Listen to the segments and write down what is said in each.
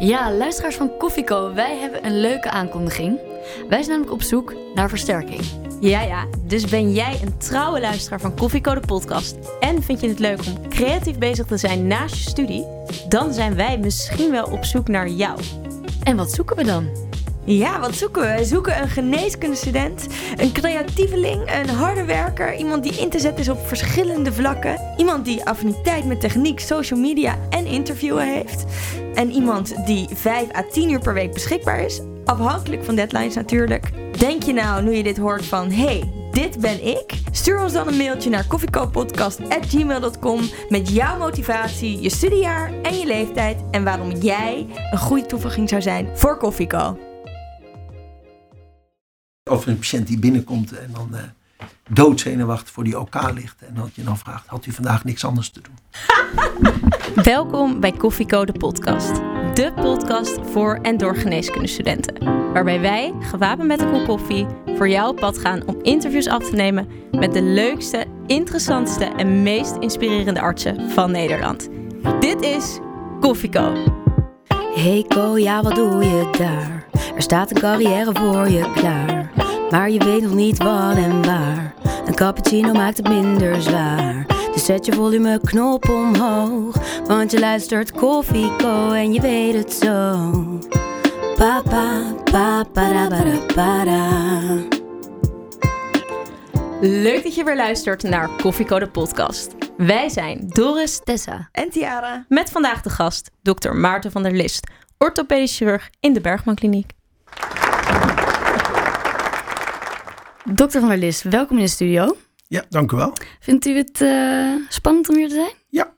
Ja, luisteraars van Koffieco, wij hebben een leuke aankondiging. Wij zijn namelijk op zoek naar versterking. Ja, ja. Dus ben jij een trouwe luisteraar van Koffieko de podcast en vind je het leuk om creatief bezig te zijn naast je studie? Dan zijn wij misschien wel op zoek naar jou. En wat zoeken we dan? Ja, wat zoeken we? We zoeken een geneeskundestudent, een creatieveling, een harde werker, iemand die in te zetten is op verschillende vlakken, iemand die affiniteit met techniek, social media en interviewen heeft, en iemand die 5 à 10 uur per week beschikbaar is, afhankelijk van deadlines natuurlijk. Denk je nou, nu je dit hoort, van hey, dit ben ik? Stuur ons dan een mailtje naar koffiekopodcast.gmail.com met jouw motivatie, je studiejaar en je leeftijd en waarom jij een goede toevoeging zou zijn voor Koffieko. Over een patiënt die binnenkomt en dan uh, doodzenuwachtig voor die OK ligt. En dat je dan vraagt, had u vandaag niks anders te doen? Welkom bij Koffieko de podcast. De podcast voor en door geneeskundestudenten. Waarbij wij, gewapend met een kop koffie, voor jou op pad gaan om interviews af te nemen met de leukste, interessantste en meest inspirerende artsen van Nederland. Dit is Koffieko. Hey Ko, ja wat doe je daar? Er staat een carrière voor je klaar. Maar je weet nog niet wat en waar. Een cappuccino maakt het minder zwaar. Dus zet je volumeknop omhoog. Want je luistert Koffieko en je weet het zo. Papa, papa, para, para. Leuk dat je weer luistert naar Koffieko de podcast. Wij zijn Doris Tessa. En Tiara. met vandaag de gast Dr. Maarten van der List, orthopedisch chirurg in de Bergman Kliniek. Dokter van der Lis, welkom in de studio. Ja, dank u wel. Vindt u het eh, spannend om hier te zijn? Ja.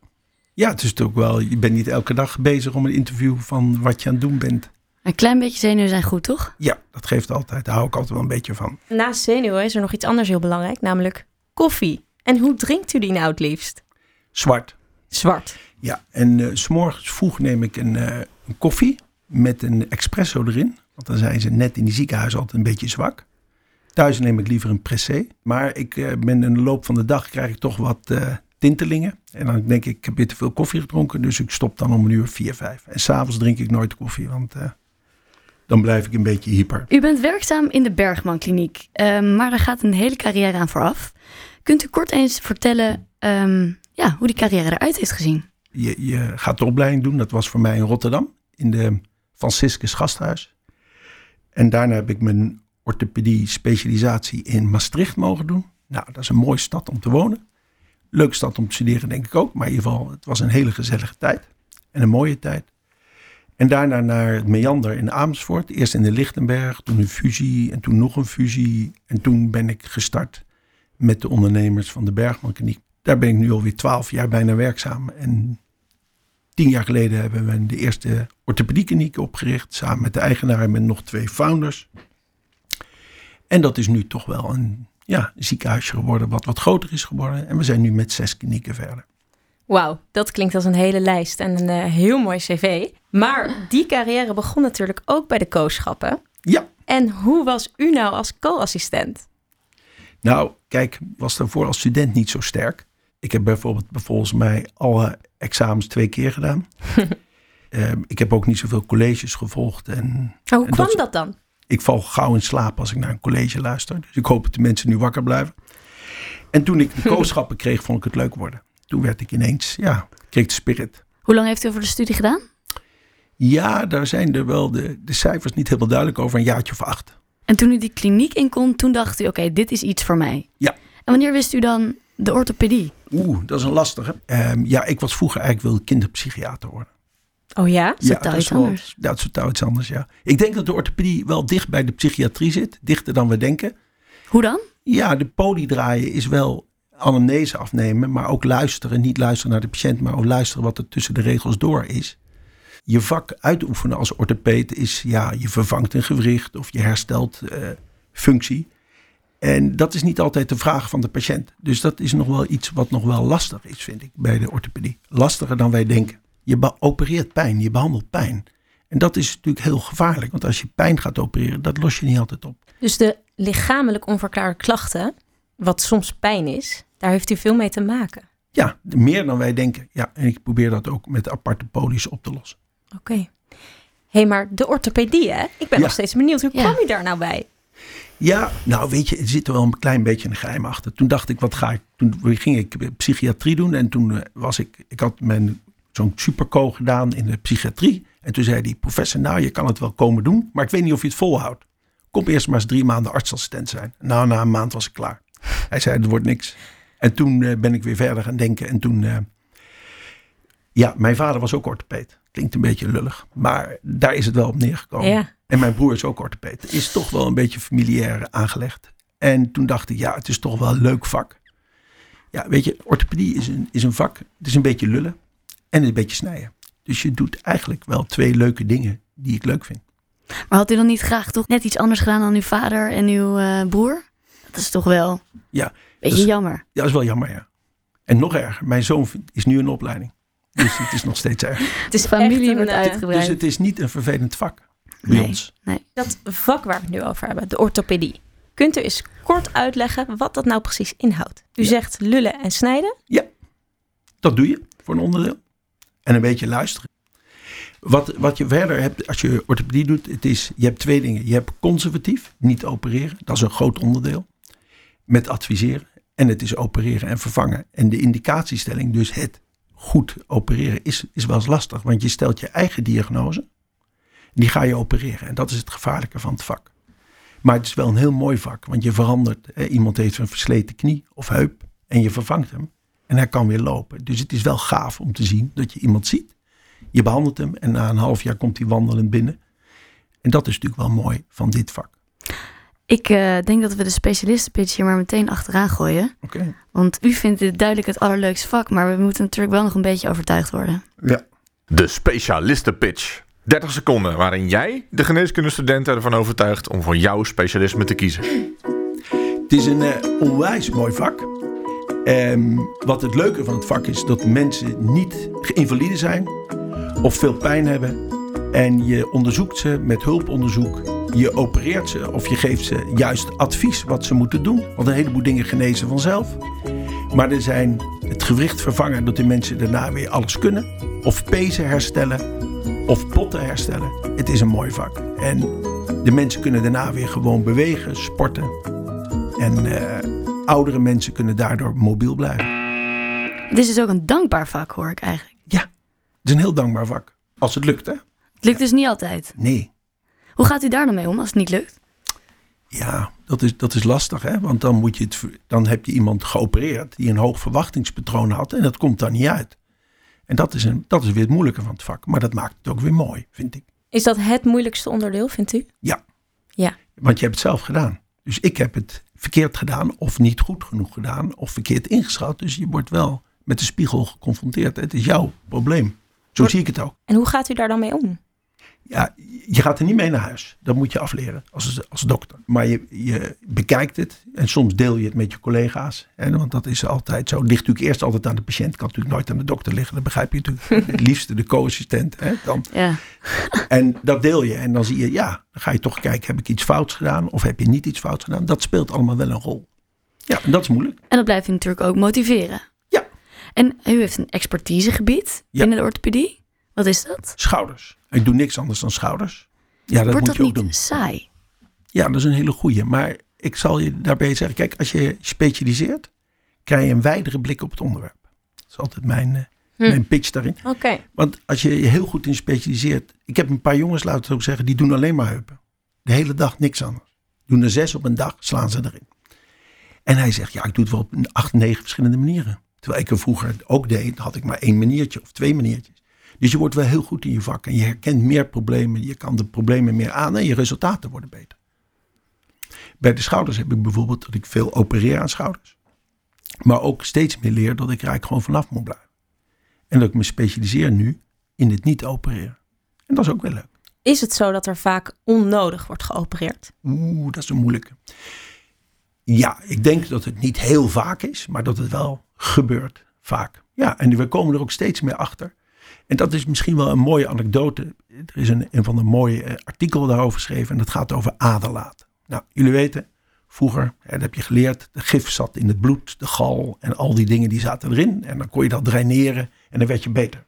Ja, het is natuurlijk wel, je bent niet elke dag bezig om een interview van wat je aan het doen bent. Een klein beetje zenuwen zijn goed, toch? Ja, dat geeft altijd, daar hou ik altijd wel een beetje van. Naast zenuwen is er nog iets anders heel belangrijk, namelijk koffie. En hoe drinkt u die nou het liefst? Zwart. Zwart. Ja, en eh, s s'morgens vroeg neem ik een, eh, een koffie met een espresso erin. Want dan zijn ze net in die ziekenhuis altijd een beetje zwak. Thuis neem ik liever een pressé. Maar ik eh, ben in de loop van de dag krijg ik toch wat eh, tintelingen. En dan denk ik, ik heb weer te veel koffie gedronken. Dus ik stop dan om een uur vier, vijf. En s'avonds drink ik nooit koffie, want eh, dan blijf ik een beetje hyper. U bent werkzaam in de Bergman Kliniek, ehm, maar daar gaat een hele carrière aan vooraf. Kunt u kort eens vertellen ehm, ja, hoe die carrière eruit heeft gezien? Je, je gaat de opleiding doen. Dat was voor mij in Rotterdam, in de Franciscus Gasthuis. En daarna heb ik mijn orthopedie specialisatie in Maastricht mogen doen. Nou, dat is een mooie stad om te wonen. Leuke stad om te studeren, denk ik ook. Maar in ieder geval, het was een hele gezellige tijd. En een mooie tijd. En daarna naar het Meander in Amersfoort. Eerst in de Lichtenberg, toen een fusie en toen nog een fusie. En toen ben ik gestart met de ondernemers van de Bergman Kliniek. Daar ben ik nu alweer twaalf jaar bijna werkzaam. En tien jaar geleden hebben we de eerste orthopediekliniek opgericht. Samen met de eigenaar en nog twee founders. En dat is nu toch wel een ja, ziekenhuisje geworden wat wat groter is geworden. En we zijn nu met zes klinieken verder. Wauw, dat klinkt als een hele lijst en een eh, heel mooi cv. Maar die carrière begon natuurlijk ook bij de kooschappen. Ja, En hoe was u nou als co-assistent? nou kijk, was daarvoor als student niet zo sterk. Ik heb bijvoorbeeld volgens mij alle examens twee keer gedaan. Ehm, ik heb ook niet zoveel colleges gevolgd. En Maar hoe En kwam dat- dat dan? Ik val gauw in slaap als ik naar een college luister. Dus ik hoop dat de mensen nu wakker blijven. En toen ik de kooschappen kreeg, vond ik het leuk worden. Toen werd ik ineens, ja, kreeg de spirit. Hoe lang heeft u over de studie gedaan? Ja, daar zijn er wel de, de cijfers niet helemaal duidelijk over. Een jaartje of acht. En toen u die kliniek in kon, toen dacht u, oké, dit is iets voor mij. Ja. En wanneer wist u dan de orthopedie? Oeh, dat is een lastige. Ehm, ja, ik was vroeger eigenlijk wilde kinderpsychiater worden. Oh ja? is ja, totaal dat iets wel- anders. Dat is totaal iets anders, ja. Ik denk dat de orthopedie wel dicht bij de psychiatrie zit. Dichter dan we denken. Hoe dan? Ja, de poli draaien is wel anamnese afnemen, maar ook luisteren. Niet luisteren naar de patiënt, maar ook luisteren wat er tussen de regels door is. Je vak uitoefenen als orthopeet is, ja, je vervangt een gewricht of je herstelt eh, functie. En dat is niet altijd de vraag van de patiënt. Dus dat is nog wel iets wat nog wel lastig is, vind ik, bij de orthopedie. Lastiger dan wij denken. Je opereert pijn, je behandelt pijn. En dat is natuurlijk heel gevaarlijk, want als je pijn gaat opereren, dat los je niet altijd op. Dus de lichamelijk onverklaarde klachten, wat soms pijn is, daar heeft u veel mee te maken. Ja, meer dan wij denken. Ja, en ik probeer dat ook met aparte polies op te lossen. Oké. hey, maar de orthopedie, hè? Ik ben Ja. nog steeds benieuwd. Hoe Ja. kwam je daar nou bij? Ja, nou weet je, er zit er wel een klein beetje een geheim achter. Toen dacht ik, wat ga ik? Toen ging ik psychiatrie doen en toen eh, was ik, ik had mijn zo'n superco gedaan in de psychiatrie. En toen zei die professor, nou je kan het wel komen doen, maar ik weet niet of je het volhoudt. Kom eerst maar eens drie maanden artsassistent zijn. Nou, na een maand was ik klaar. Hij zei, het wordt niks. En toen eh, ben ik weer verder gaan denken en toen... eh, ja, mijn vader was ook orthopeed. Klinkt een beetje lullig, maar daar is het wel op neergekomen. Ja. En mijn broer is ook orthopeed. Het is toch wel een beetje familiair aangelegd. En toen dacht ik, ja, het is toch wel een leuk vak. Ja, weet je, orthopedie is een, is een vak. Het is een beetje lullen en een beetje snijden. Dus je doet eigenlijk wel twee leuke dingen die ik leuk vind. Maar had u dan niet graag toch net iets anders gedaan dan uw vader en uw eh, broer? Dat is toch wel Ja, beetje jammer. ja, dat is wel jammer, ja. En nog erger, mijn zoon is nu in opleiding. Dus het is nog steeds erg. Het is Familie een, wordt eh, uitgebreid. Dus het is niet een vervelend vak bij Nee. ons. Dat vak waar we het nu over hebben, de orthopedie. Kunt u eens kort uitleggen wat dat nou precies inhoudt? U Ja. zegt lullen en snijden. Dat doe je voor een onderdeel. En een beetje luisteren. Wat, wat je verder hebt als je orthopedie doet, het is, je hebt twee dingen. Je hebt conservatief, niet opereren. Dat is een groot onderdeel. Met adviseren. En het is opereren en vervangen. En de indicatiestelling, dus het goed opereren, is, is wel eens lastig. Want je stelt je eigen diagnose. Die ga je opereren. En dat is het gevaarlijke van het vak. Maar het is wel een heel mooi vak. Want je verandert. Hè, iemand heeft een versleten knie of heup. En je vervangt hem. En hij kan weer lopen. Dus het is wel gaaf om te zien dat je iemand ziet. Je behandelt hem en na een half jaar komt hij wandelend binnen. En dat is natuurlijk wel mooi van dit vak. Ik eh, denk dat we de specialistenpitch hier maar meteen achteraan gooien. Oké. Want u vindt dit duidelijk het allerleukste vak, maar we moeten natuurlijk wel nog een beetje overtuigd worden. Ja. De specialistenpitch. 30 seconden waarin jij de geneeskundestudenten ervan overtuigt om voor jouw specialisme te kiezen. Het is een eh, onwijs mooi vak. Ehm, wat het leuke van het vak is dat mensen niet geïnvalide zijn of veel pijn hebben. En je onderzoekt ze met hulponderzoek. Je opereert ze of je geeft ze juist advies wat ze moeten doen. Want een heleboel dingen genezen vanzelf. Maar er zijn het gewricht vervangen dat de mensen daarna weer alles kunnen. Of pezen herstellen of botten herstellen. Het is een mooi vak. En de mensen kunnen daarna weer gewoon bewegen, sporten. En eh, oudere mensen kunnen daardoor mobiel blijven. Dit is dus ook een dankbaar vak, hoor ik eigenlijk. Het is een heel dankbaar vak. Als het lukt, hè? Het lukt dus niet altijd. Nee. Hoe gaat u daar dan mee om als het niet lukt? Ja, dat is, dat is lastig, hè? Want dan, moet je het, dan heb je iemand geopereerd die een hoog verwachtingspatroon had. En dat komt daar niet uit. En dat is, een, dat is weer het moeilijke van het vak. Maar dat maakt het ook weer mooi, vind ik. Is dat het moeilijkste onderdeel, vindt u? Want je hebt het zelf gedaan. Dus ik heb het verkeerd gedaan of niet goed genoeg gedaan of verkeerd ingeschat. Dus je wordt wel met de spiegel geconfronteerd. Het is jouw probleem. Zo zie ik het ook. En hoe gaat u daar dan mee om? Ja, je gaat er niet mee naar huis. Dat moet je afleren als, als dokter. Maar je, je bekijkt het en soms deel je het met je collega's. Hè, want dat is altijd zo. Het ligt natuurlijk eerst altijd aan de patiënt. Kan natuurlijk nooit aan de dokter liggen. Dat begrijp je natuurlijk. Het liefste de co-assistent. Hè, dan. Ja. En dat deel je. En dan zie je, ja, dan ga je toch kijken. Heb ik iets fouts gedaan of heb je niet iets fouts gedaan? Dat speelt allemaal wel een rol. Ja, en dat is moeilijk. En dat blijft u natuurlijk ook motiveren. Ja. En u heeft een expertisegebied Ja. binnen de orthopedie. Wat is dat? Schouders. Ik doe niks anders dan schouders. Ja, dat Wordt moet dat je ook niet doen. saai? Ja, dat is een hele goeie. Maar ik zal je daarbij zeggen, kijk, als je specialiseert, krijg je een wijdere blik op het onderwerp. Dat is altijd mijn, eh, Hm. mijn pitch daarin. Oké. Want als je je heel goed in specialiseert. Ik heb een paar jongens, laten we ook zeggen, die doen alleen maar heupen. De hele dag niks anders. Doen er zes op een dag, slaan ze erin. En hij zegt, ja, ik doe het wel op acht, negen verschillende manieren. Terwijl ik er vroeger ook deed, had ik maar één maniertje of twee maniertjes. Dus je wordt wel heel goed in je vak en je herkent meer problemen. Je kan de problemen meer aan en je resultaten worden beter. Bij de schouders heb ik bijvoorbeeld dat ik veel opereer aan schouders. Maar ook steeds meer leer dat ik er eigenlijk gewoon vanaf moet blijven. En dat ik me specialiseer nu in het niet opereren. En dat is ook wel leuk. Is het zo dat er vaak onnodig wordt geopereerd? Oeh, dat is een moeilijke. Ja, ik denk dat het niet heel vaak is, maar dat het wel gebeurt vaak. Ja, en we komen er ook steeds meer achter. En dat is misschien wel een mooie anekdote. Er is een, een van de mooie eh, artikelen daarover geschreven en dat gaat over aderlaten. Nou, jullie weten, vroeger, dat heb je geleerd, de gif zat in het bloed, de gal en al die dingen die zaten erin. En dan kon je dat draineren en dan werd je beter.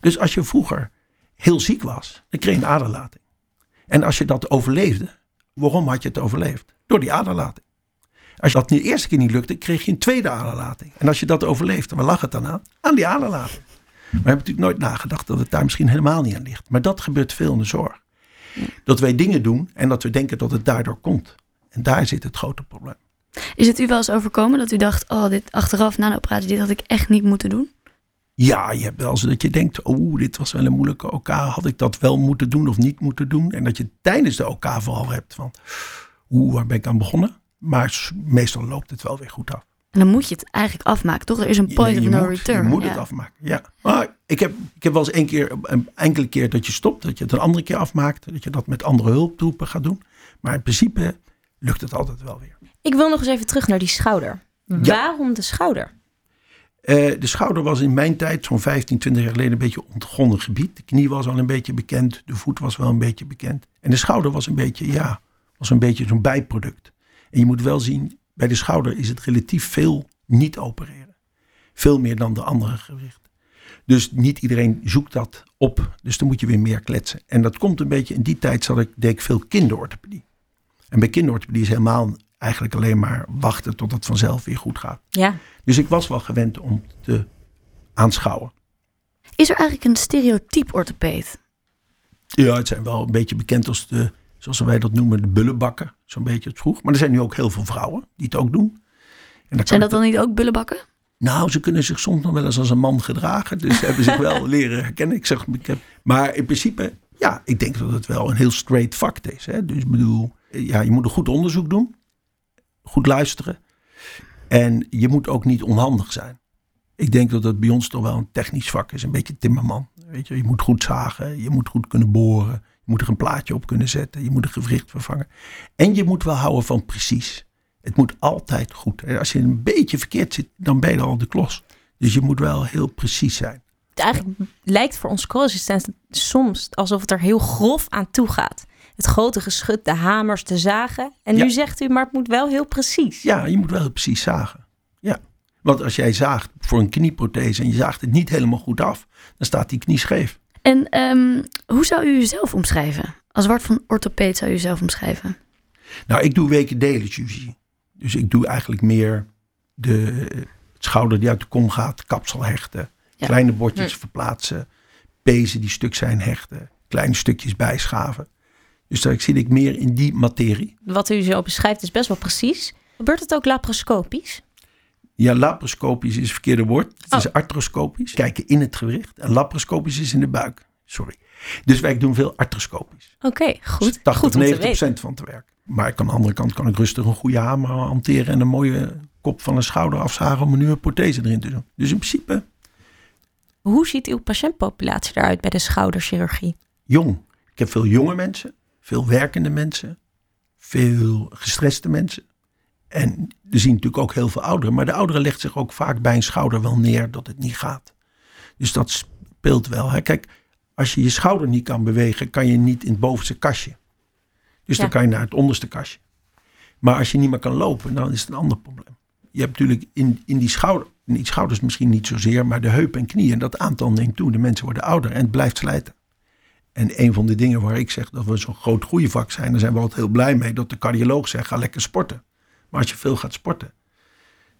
Dus als je vroeger heel ziek was, dan kreeg je een aderlating. En als je dat overleefde, waarom had je het overleefd? Door die aderlating. Als je dat de eerste keer niet lukte, kreeg je een tweede aderlating. En als je dat overleefde, waar lag het dan aan? Aan die aderlating. Maar we hebben natuurlijk nooit nagedacht dat het daar misschien helemaal niet aan ligt. Maar dat gebeurt veel in de zorg. Dat wij dingen doen en dat we denken dat het daardoor komt. En daar zit het grote probleem. Is het u wel eens overkomen dat u dacht, oh, dit achteraf na de operatie, dit had ik echt niet moeten doen? Ja, je hebt wel eens dat je denkt, oh, dit was wel een moeilijke OK. Had ik dat wel moeten doen of niet moeten doen? En dat je tijdens de OK vooral hebt van, oeh, waar ben ik aan begonnen? Maar meestal loopt het wel weer goed af. En dan moet je het eigenlijk afmaken, toch? Er is een point je, of no moet, return. Je moet ja. het afmaken, ja. Maar ik heb, ik heb wel eens een keer, een enkele keer dat je stopt. Dat je het een andere keer afmaakt. Dat je dat met andere hulptroepen gaat doen. Maar in principe lukt het altijd wel weer. Ik wil nog eens even terug naar die schouder. Waarom de schouder? Eh, de schouder was in mijn tijd, zo'n 15, 20 jaar geleden, een beetje ontgonnen gebied. De knie was al een beetje bekend. De voet was wel een beetje bekend. En de schouder was een beetje, ja, was een beetje zo'n bijproduct. En je moet wel zien, bij de schouder is het relatief veel niet opereren. Veel meer dan de andere gewrichten. Dus niet iedereen zoekt dat op. Dus dan moet je weer meer kletsen. En dat komt een beetje, in die tijd zat ik, deed ik veel kinderorthopedie. En bij kinderorthopedie is helemaal eigenlijk alleen maar wachten tot het vanzelf weer goed gaat. Ja. Dus ik was wel gewend om te aanschouwen. Is er eigenlijk een stereotype orthopeed? Ja, het zijn wel een beetje bekend als de, zoals wij dat noemen, de bullenbakken. Zo'n beetje het vroeg. Maar er zijn nu ook heel veel vrouwen die het ook doen. En dan Zijn dat dan niet ook bullenbakken? Nou, ze kunnen zich soms nog wel eens als een man gedragen. Dus ze hebben zich wel leren herkennen. Ik zeg, ik heb, maar in principe, ja, ik denk dat het wel een heel straight fact is. Hè? Dus ik bedoel, ja, je moet een goed onderzoek doen. Goed luisteren. En je moet ook niet onhandig zijn. Ik denk dat het bij ons toch wel een technisch vak is. Een beetje timmerman. Weet je, je moet goed zagen. Je moet goed kunnen boren. Je moet er een plaatje op kunnen zetten. Je moet een gewricht vervangen. En je moet wel houden van precies. Het moet altijd goed. En als je een beetje verkeerd zit, dan ben je al de klos. Dus je moet wel heel precies zijn. Het eigenlijk lijkt voor ons co-assistenten soms alsof het er heel grof aan toe gaat. Het grote geschut, de hamers, de zagen. En Ja. nu zegt u, maar het moet wel heel precies. Ja, je moet wel heel precies zagen. Ja. Want als jij zaagt voor een knieprothese en je zaagt het niet helemaal goed af, dan staat die knie scheef. En ehm, hoe zou u uzelf omschrijven? Als Wart van orthopeed zou u zelf omschrijven? Nou, ik doe weken delenfusie. Dus ik doe eigenlijk meer de het schouder die uit de kom gaat, kapsel hechten, Ja. kleine bordjes verplaatsen, pezen die stuk zijn hechten, kleine stukjes bijschaven. Dus daar zit ik meer in die materie. Wat u zo beschrijft is best wel precies. Gebeurt het ook laparoscopisch? Ja, laparoscopisch is het verkeerde woord. Het is Oh. arthroscopisch. Kijken in het gewricht. En laparoscopisch is in de buik. Sorry. Dus wij doen veel arthroscopisch. Oké, goed. 80, goed om te 90 weten. procent van het werk. Maar ik aan de andere kant kan ik rustig een goede hamer hanteren en een mooie kop van een schouder afzagen om een nieuwe prothese erin te doen. Dus in principe Hoe ziet uw patiëntpopulatie eruit bij de schouderchirurgie? jong. Ik heb veel jonge mensen, veel werkende mensen, veel gestreste mensen. En er zien natuurlijk ook heel veel ouderen. Maar de ouderen legt zich ook vaak bij een schouder wel neer dat het niet gaat. Dus dat speelt wel. Hè. Kijk, als je je schouder niet kan bewegen, kan je niet in het bovenste kastje. Dus Ja. dan kan je naar het onderste kastje. Maar als je niet meer kan lopen, dan is het een ander probleem. Je hebt natuurlijk in, in die schouder, in die schouders misschien niet zozeer, maar de heup en knieën, dat aantal neemt toe. De mensen worden ouder en het blijft slijten. En een van de dingen waar ik zeg dat we zo'n groot groeivak zijn, daar zijn we altijd heel blij mee, dat de cardioloog zegt, ga lekker sporten. Maar als je veel gaat sporten,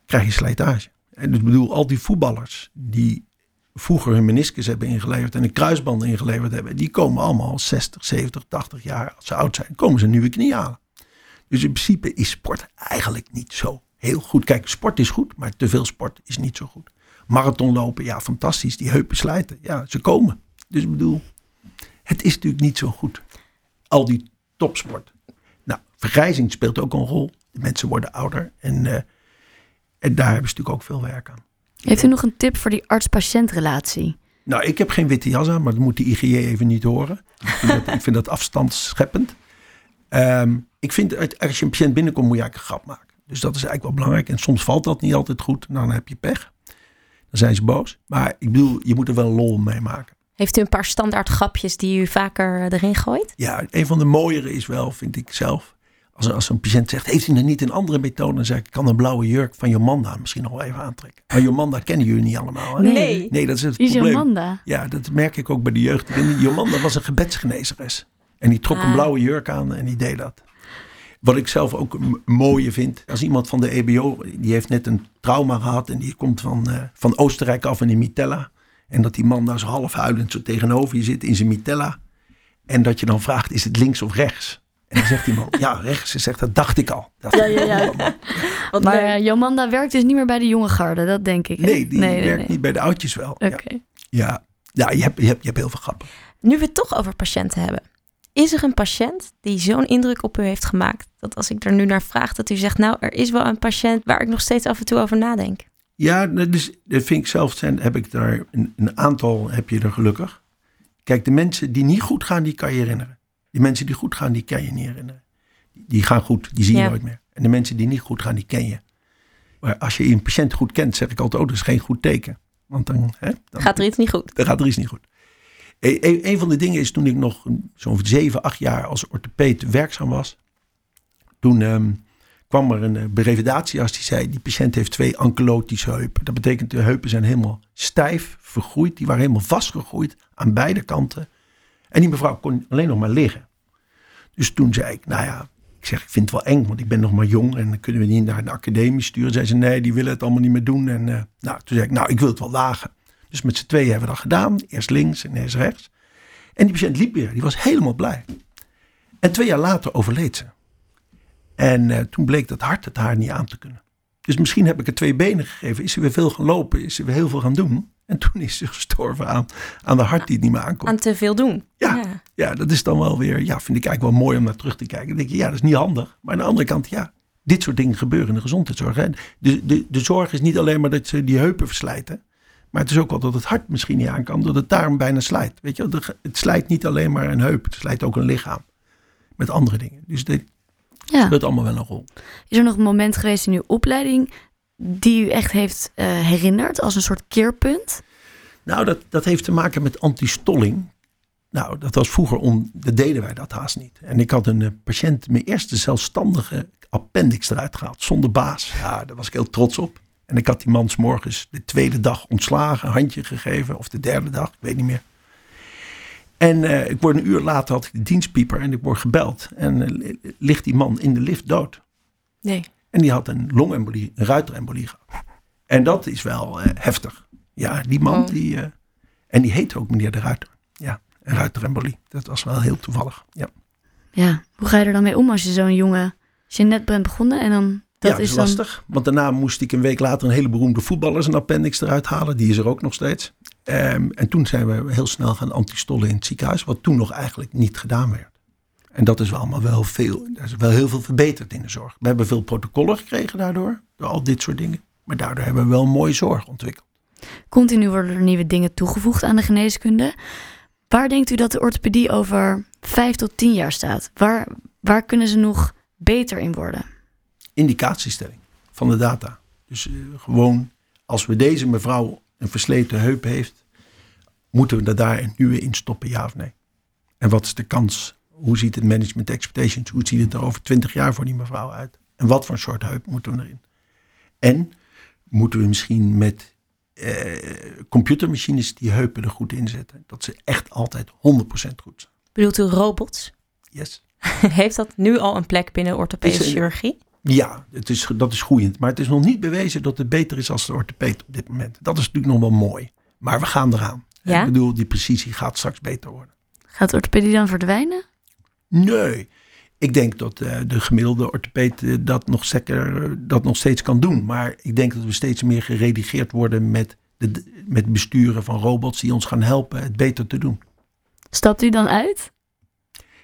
krijg je slijtage. En ik bedoel, al die voetballers die vroeger hun meniscus hebben ingeleverd en een kruisband ingeleverd hebben, die komen allemaal 60, 70, 80 jaar, als ze oud zijn, komen ze nieuwe knie halen. Dus in principe is sport eigenlijk niet zo heel goed. Kijk, sport is goed, maar te veel sport is niet zo goed. Marathon lopen, ja, fantastisch. Die heupen slijten, ja, ze komen. Dus ik bedoel, het is natuurlijk niet zo goed. Al die topsport. Nou, vergrijzing speelt ook een rol. De mensen worden ouder en, eh, en daar hebben ze natuurlijk ook veel werk aan. Heeft u nog een tip voor die arts-patiëntrelatie? Nou, ik heb geen witte jas aan, maar dat moet de IGJ even niet horen. Ik vind dat, ik vind dat afstandsscheppend. Ehm, ik vind, als je een patiënt binnenkomt, moet je eigenlijk een grap maken. Dus dat is eigenlijk wel belangrijk. En soms valt dat niet altijd goed. Nou, dan heb je pech. Dan zijn ze boos. Maar ik bedoel, je moet er wel lol mee maken. Heeft u een paar standaard grapjes die u vaker erin gooit? Ja, een van de mooiere is wel, vind ik zelf, Als, als een patiënt zegt, heeft u nou niet een andere methode? Dan zeg ik, ik kan een blauwe jurk van Jomanda misschien nog wel even aantrekken. Maar Jomanda kennen jullie niet allemaal. Hè? Nee. Nee, dat is het is probleem. Jomanda? Ja, dat merk ik ook bij de jeugd. Jomanda was een gebedsgenezeres. En die trok een Ah. blauwe jurk aan en die deed dat. Wat ik zelf ook mooie vind. Als iemand van de EBO, die heeft net een trauma gehad. En die komt van, eh, van Oostenrijk af in een mitella. En dat die man daar zo half huilend zo tegenover je zit in zijn mitella. En dat je dan vraagt, is het links of rechts? En dan zegt iemand, ja rechts. Ze zegt, dat dacht ik al. Dat Ja, ja, ja. Wat Maar leuk. eh, Jomanda werkt dus niet meer bij de jonge garde, dat denk ik. hè? Nee, die nee, werkt nee. niet bij de oudjes wel. Oké. Ja, ja. ja je, hebt, je, hebt, je hebt heel veel grappen. Nu we het toch over patiënten hebben. Is er een patiënt die zo'n indruk op u heeft gemaakt dat als ik er nu naar vraag, dat u zegt, nou, er is wel een patiënt waar ik nog steeds af en toe over nadenk? Ja, dat, is, dat vind ik zelf zijn, heb ik daar een, een aantal heb je er gelukkig. Kijk, de mensen die niet goed gaan, die kan je herinneren. Die mensen die goed gaan, die kan je niet herinneren. Die, gaan goed, die zie je Ja. nooit meer. En de mensen die niet goed gaan, die ken je. Maar als je een patiënt goed kent, zeg ik altijd, oh, dat is geen goed teken. Want dan, hè, dan Gaat er iets niet goed? dan gaat er iets niet goed. E- e- Een van de dingen is toen ik nog zo'n zeven, acht jaar als orthopeet werkzaam was. Toen ehm, kwam er een uh, berevalidatiearts die zei, die patiënt heeft twee ankylotische heupen. Dat betekent de heupen zijn helemaal stijf, vergroeid. Die waren helemaal vastgegroeid aan beide kanten. En die mevrouw kon alleen nog maar liggen. Dus toen zei ik, nou ja, ik zeg, ik vind het wel eng, want ik ben nog maar jong en dan kunnen we niet naar de academie sturen. Zei ze, nee, die willen het allemaal niet meer doen. En eh, nou, toen zei ik, nou, ik wil het wel lagen. Dus met z'n tweeën hebben we dat gedaan. Eerst links en eerst rechts. En die patiënt liep weer. Die was helemaal blij. En twee jaar later overleed ze. En eh, toen bleek dat hart het haar niet aan te kunnen. Dus misschien heb ik er twee benen gegeven. Is ze weer veel gaan lopen? Is ze weer heel veel gaan doen? En toen is ze gestorven aan, aan de hart die het niet meer aankomt. Aan te veel doen. Ja. Ja, dat is dan wel weer, ja, vind ik eigenlijk wel mooi om naar terug te kijken. Dan denk je, ja, dat is niet handig. Maar aan de andere kant, ja, dit soort dingen gebeuren in de gezondheidszorg. Hè. De, de, de zorg is niet alleen maar dat ze die heupen verslijten. Maar het is ook wel dat het hart misschien niet aan kan, dat het darm bijna slijt. Weet je, het slijt niet alleen maar een heup, het slijt ook een lichaam. Met andere dingen. Dus dit Ja. speelt allemaal wel een rol. Is er nog een moment geweest in uw opleiding die u echt heeft eh, herinnerd als een soort keerpunt? Nou, dat, dat heeft te maken met antistolling. Nou, dat was vroeger, om, dat deden wij dat haast niet. En ik had een eh, patiënt, mijn eerste zelfstandige appendix eruit gehaald, zonder baas. Ja, daar was ik heel trots op. En ik had die man 's morgens de tweede dag ontslagen, een handje gegeven, of de derde dag, ik weet niet meer. En eh, ik word een uur later, had ik de dienstpieper en ik word gebeld. En eh, li- ligt die man in de lift dood. Nee. En die had een longembolie, een ruiterembolie gehad. En dat is wel heftig. Ja, die man Oh. die... eh, en die heette ook meneer de Ruiter. Ja, een ruiterembolie. Dat was wel heel toevallig. Ja, Ja. Hoe ga je er dan mee om als je zo'n jongen, als je net bent begonnen en dan dat ja, dat is is dan lastig. Want daarna moest ik een week later een hele beroemde voetballer zijn appendix eruit halen. Die is er ook nog steeds. Ehm, en toen zijn we heel snel gaan antistollen in het ziekenhuis. Wat toen nog eigenlijk niet gedaan werd. En dat is wel allemaal wel veel. Er is wel heel veel verbeterd in de zorg. We hebben veel protocollen gekregen daardoor. Door al dit soort dingen. Maar daardoor hebben we wel mooie zorg ontwikkeld. Continu worden er nieuwe dingen toegevoegd aan de geneeskunde. Waar denkt u dat de orthopedie over vijf tot tien jaar staat? Waar, waar kunnen ze nog beter in worden? indicatiestelling van de data. Dus eh, gewoon, als we deze mevrouw een versleten heup heeft, moeten we er daar een nieuwe in stoppen, ja of nee? En wat is de kans? Hoe ziet het management expectations? Hoe ziet het er over twintig jaar voor die mevrouw uit? En wat voor soort heup moeten we erin? En moeten we misschien met eh, computermachines die heupen er goed in zetten? Dat ze echt altijd 100% goed zijn. Bedoelt u robots? Yes. Heeft dat nu al een plek binnen orthopedische Is chirurgie? Ja, het is, dat is groeiend. Maar het is nog niet bewezen dat het beter is als de orthopeed op dit moment. Dat is natuurlijk nog wel mooi. Maar we gaan eraan. Ja? Ik bedoel, die precisie gaat straks beter worden. Gaat orthopedie dan verdwijnen? Nee. Ik denk dat eh, de gemiddelde orthopeed eh, dat, nog zeker, dat nog steeds kan doen. Maar ik denk dat we steeds meer geredigeerd worden met, de, met besturen van robots die ons gaan helpen het beter te doen. Stapt u dan uit?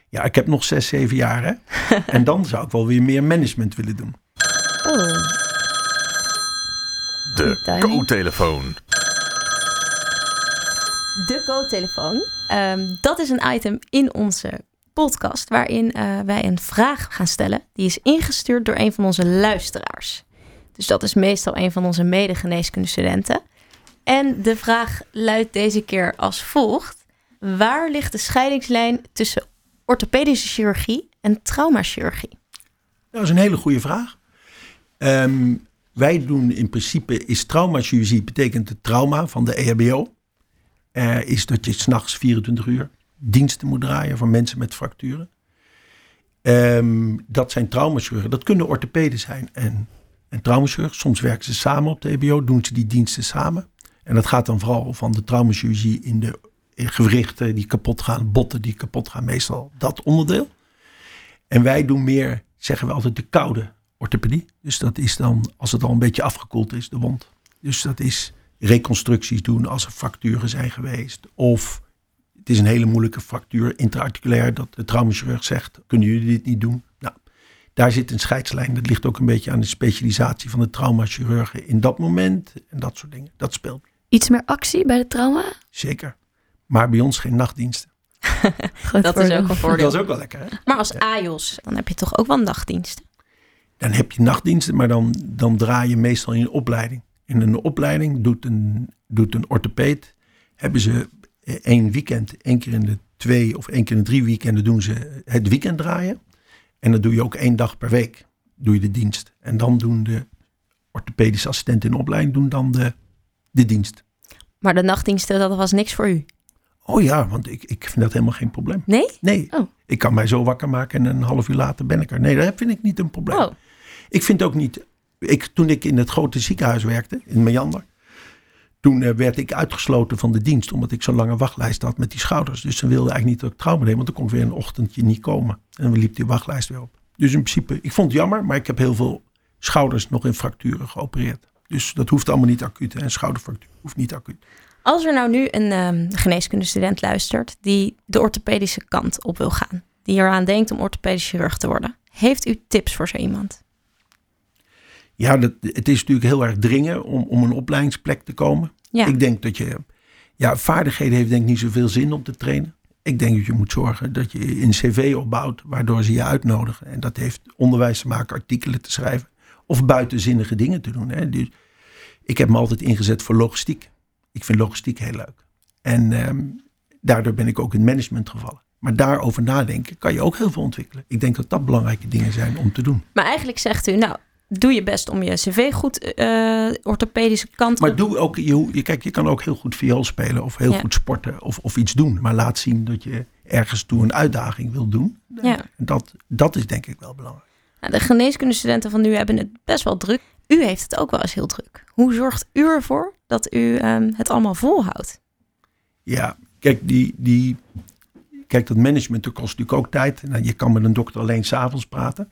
Ja, ik heb nog zes, zeven jaar. Hè? en dan zou ik wel weer meer management willen doen. Oh. De co-telefoon. De co-telefoon. Ehm, dat is een item in onze podcast waarin eh, wij een vraag gaan stellen. Die is ingestuurd door een van onze luisteraars. Dus dat is meestal een van onze mede-geneeskundestudenten. En de vraag luidt deze keer als volgt. Waar ligt de scheidingslijn tussen orthopedische chirurgie en traumachirurgie? Dat is een hele goede vraag. Ehm, wij doen in principe, is traumachirurgie, betekent het trauma van de EHBO. eh, is dat je s'nachts 24 uur diensten moet draaien voor mensen met fracturen. Ehm, dat zijn traumachirurgen. Dat kunnen orthopeden zijn en, en traumachirurgen. Soms werken ze samen op de EHBO, doen ze die diensten samen. En dat gaat dan vooral van de traumachirurgie in de gewrichten die kapot gaan, botten die kapot gaan, meestal dat onderdeel. En wij doen meer, zeggen we altijd, de koude orthopedie. Dus dat is dan, als het al een beetje afgekoeld is, de wond. Dus dat is reconstructies doen als er fracturen zijn geweest. Of het is een hele moeilijke fractuur intraarticulair, dat de traumachirurg zegt, kunnen jullie dit niet doen? Nou, daar zit een scheidslijn. Dat ligt ook een beetje aan de specialisatie van de traumachirurgen in dat moment. En dat soort dingen. Dat speelt Iets meer actie bij de trauma? zeker. Maar bij ons geen nachtdiensten. Dat is ook een voordeel. Dat is ook wel lekker, hè? Maar als AJOS, dan heb je toch ook wel nachtdiensten? Dan heb je nachtdiensten, maar dan, dan draai je meestal in een opleiding. In een opleiding doet een, doet een orthopeed, hebben ze één weekend, één keer in de twee of één keer in de drie weekenden doen ze het weekend draaien. En dan doe je ook één dag per week, doe je de dienst. En dan doen de orthopedische assistenten in opleiding doen dan de, de dienst. Maar de nachtdiensten, dat was niks voor u. Oh ja, want ik, ik vind dat helemaal geen probleem. Nee? Nee, Oh. ik kan mij zo wakker maken en een half uur later ben ik er. Nee, dat vind ik niet een probleem. Oh, Ik vind ook niet. Ik, toen ik in het grote ziekenhuis werkte, in Meander. Toen eh, werd ik uitgesloten van de dienst, omdat ik zo'n lange wachtlijst had met die schouders. Dus ze wilden eigenlijk niet dat ik trauma deed, want dan kon ik weer een ochtendje niet komen. En dan liep die wachtlijst weer op. Dus in principe, ik vond het jammer, maar ik heb heel veel schouders nog in fracturen geopereerd. Dus dat hoeft allemaal niet acuut. Een schouderfractuur hoeft niet acuut. als er nou nu een ehm geneeskundestudent luistert die de orthopedische kant op wil gaan, die eraan denkt om orthopedisch chirurg te worden, heeft u tips voor zo iemand? Ja, dat, het is natuurlijk heel erg dringen om, om een opleidingsplek te komen. Ja. Ik denk dat je, ja, vaardigheden heeft denk ik niet zoveel zin om te trainen. Ik denk dat je moet zorgen dat je een cv opbouwt waardoor ze je uitnodigen. En dat heeft onderwijs te maken, artikelen te schrijven of buitenzinnige dingen te doen. Hè. Dus ik heb me altijd ingezet voor logistiek. Ik vind logistiek heel leuk. En ehm, daardoor ben ik ook in management gevallen. Maar daarover nadenken kan je ook heel veel ontwikkelen. Ik denk dat dat belangrijke dingen zijn om te doen. Maar eigenlijk zegt u, nou, doe je best om je cv goed eh orthopedische kant Maar doe ook, je, je, kijk, je kan ook heel goed viool spelen of heel Ja. goed sporten of, of iets doen. Maar laat zien dat je ergens toe een uitdaging wil doen. Ja. Dat, dat is denk ik wel belangrijk. Nou, de geneeskundestudenten van nu hebben het best wel druk. U heeft het ook wel eens heel druk. Hoe zorgt u ervoor dat u ehm, het allemaal volhoudt? Ja, kijk, die, die, kijk dat management dat kost natuurlijk ook tijd. Nou, je kan met een dokter alleen s'avonds praten.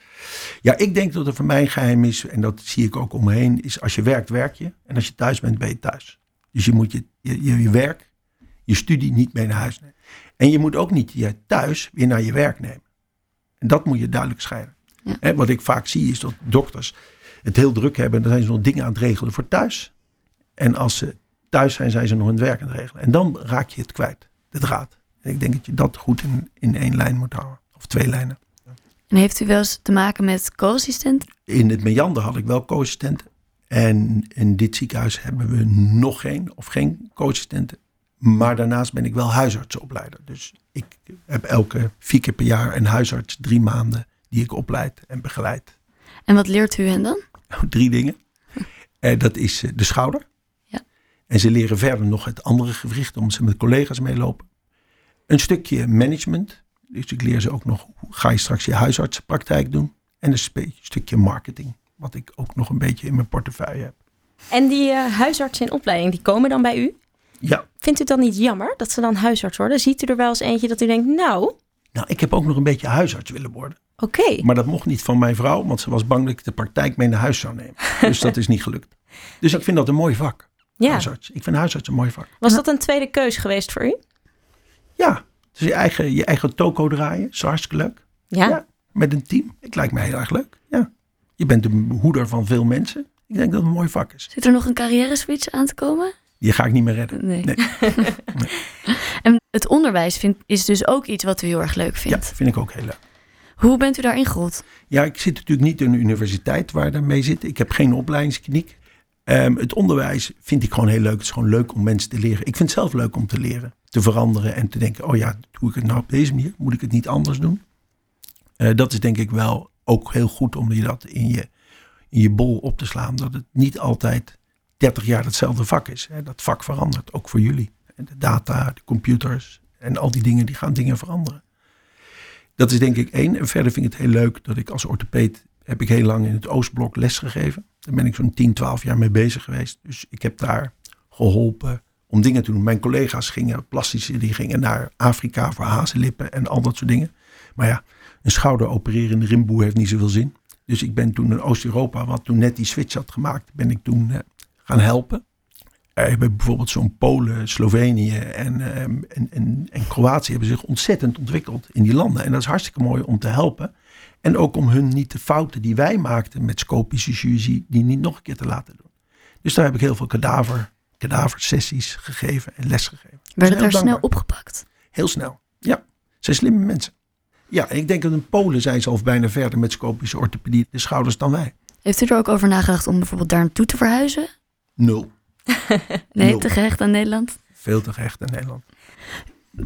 Ja, ik denk dat er voor mij een geheim is, en dat zie ik ook om me heen, is als je werkt, werk je. En als je thuis bent, ben je thuis. Dus je moet je, je, je, werk, je studie niet mee naar huis nemen. En je moet ook niet je thuis weer naar je werk nemen. En dat moet je duidelijk scheiden. Ja. Wat ik vaak zie is dat dokters het heel druk hebben. Dan zijn ze nog dingen aan het regelen voor thuis. En als ze thuis zijn, zijn ze nog aan het werk aan het regelen. En dan raak je het kwijt, de draad. En ik denk dat je dat goed in, in één lijn moet houden. Of twee lijnen. En heeft u wel eens te maken met co-assistent? In het Meander had ik wel co-assistenten. En in dit ziekenhuis hebben we nog geen of geen co-assistenten. Maar daarnaast ben ik wel huisartsenopleider. Dus ik heb elke vier keer per jaar een huisarts drie maanden die ik opleid en begeleid. En wat leert u hen dan? Drie dingen. En dat is eh, de schouder. Ja. En ze leren verder nog het andere gewricht, omdat ze met collega's meelopen. Een stukje management. Dus ik leer ze ook nog, hoe ga je straks je huisartsenpraktijk doen? En een stukje marketing, wat ik ook nog een beetje in mijn portefeuille heb. En die eh, huisartsen in opleiding, die komen dan bij u? Ja, Vindt u het dan niet jammer dat ze dan huisarts worden? Ziet u er wel eens eentje dat u denkt, nou, oké. nou ik heb ook nog een beetje huisarts willen worden. Maar dat mocht niet van mijn vrouw, want ze was bang dat ik de praktijk mee naar huis zou nemen. Dus dat is niet gelukt. Dus ik vind dat een mooi vak, Ja. huisarts. Ik vind huisarts een mooi vak. Was dat een tweede keus geweest voor u? Ja, dus je eigen, je eigen toko draaien, is hartstikke leuk. Ja. Ja. Met een team. Het lijkt mij heel erg leuk. Ja. Je bent de hoeder van veel mensen. Ik denk dat het een mooi vak is. Zit er nog een carrière switch aan te komen? Die ga ik niet meer redden. Nee. Nee. en het onderwijs vindt, is dus ook iets wat u heel erg leuk Ja, vindt. vind ik ook heel leuk. Hoe bent u daarin gerold? Ja, ik zit natuurlijk niet in een universiteit waar daar mee zit. Ik heb geen opleidingskliniek. Ehm, het onderwijs vind ik gewoon heel leuk. Het is gewoon leuk om mensen te leren. Ik vind het zelf leuk om te leren, te veranderen en te denken: oh ja, doe ik het nou op deze manier? Moet ik het niet anders doen? Eh, dat is denk ik wel ook heel goed om je dat in je, in je bol op te slaan. Dat het niet altijd 30 jaar hetzelfde vak is. Hè. Dat vak verandert, ook voor jullie. De data, de computers en al die dingen, die gaan dingen veranderen. Dat is denk ik één. En verder vind ik het heel leuk dat ik als orthopeed heb ik heel lang in het Oostblok lesgegeven. Daar ben ik zo'n 10, 12 jaar mee bezig geweest. Dus ik heb daar geholpen om dingen te doen. Mijn collega's gingen, plastische, die gingen naar Afrika voor hazenlippen en al dat soort dingen. Maar ja, een schouder opereren in de rimboer heeft niet zoveel zin. Dus ik ben toen in Oost-Europa, wat toen net die switch had gemaakt, ben ik toen eh, gaan helpen. Hebben bijvoorbeeld zo'n Polen, Slovenië en, eh, en, en, en Kroatië hebben zich ontzettend ontwikkeld in die landen. En dat is hartstikke mooi om te helpen. En ook om hun niet de fouten die wij maakten met scopische chirurgie, die niet nog een keer te laten doen. Dus daar heb ik heel veel kadaver, kadaversessies gegeven en lesgegeven. Werd heel het daar snel opgepakt? Heel snel. Ja, ze zijn slimme mensen. Ja, en ik denk dat in Polen zijn ze al bijna verder met scopische orthopedie, de schouders dan wij. Heeft u er ook over nagedacht om bijvoorbeeld daar naartoe te verhuizen? Nul. Nee, Nul. te gehecht aan Nederland? Veel te gehecht in Nederland.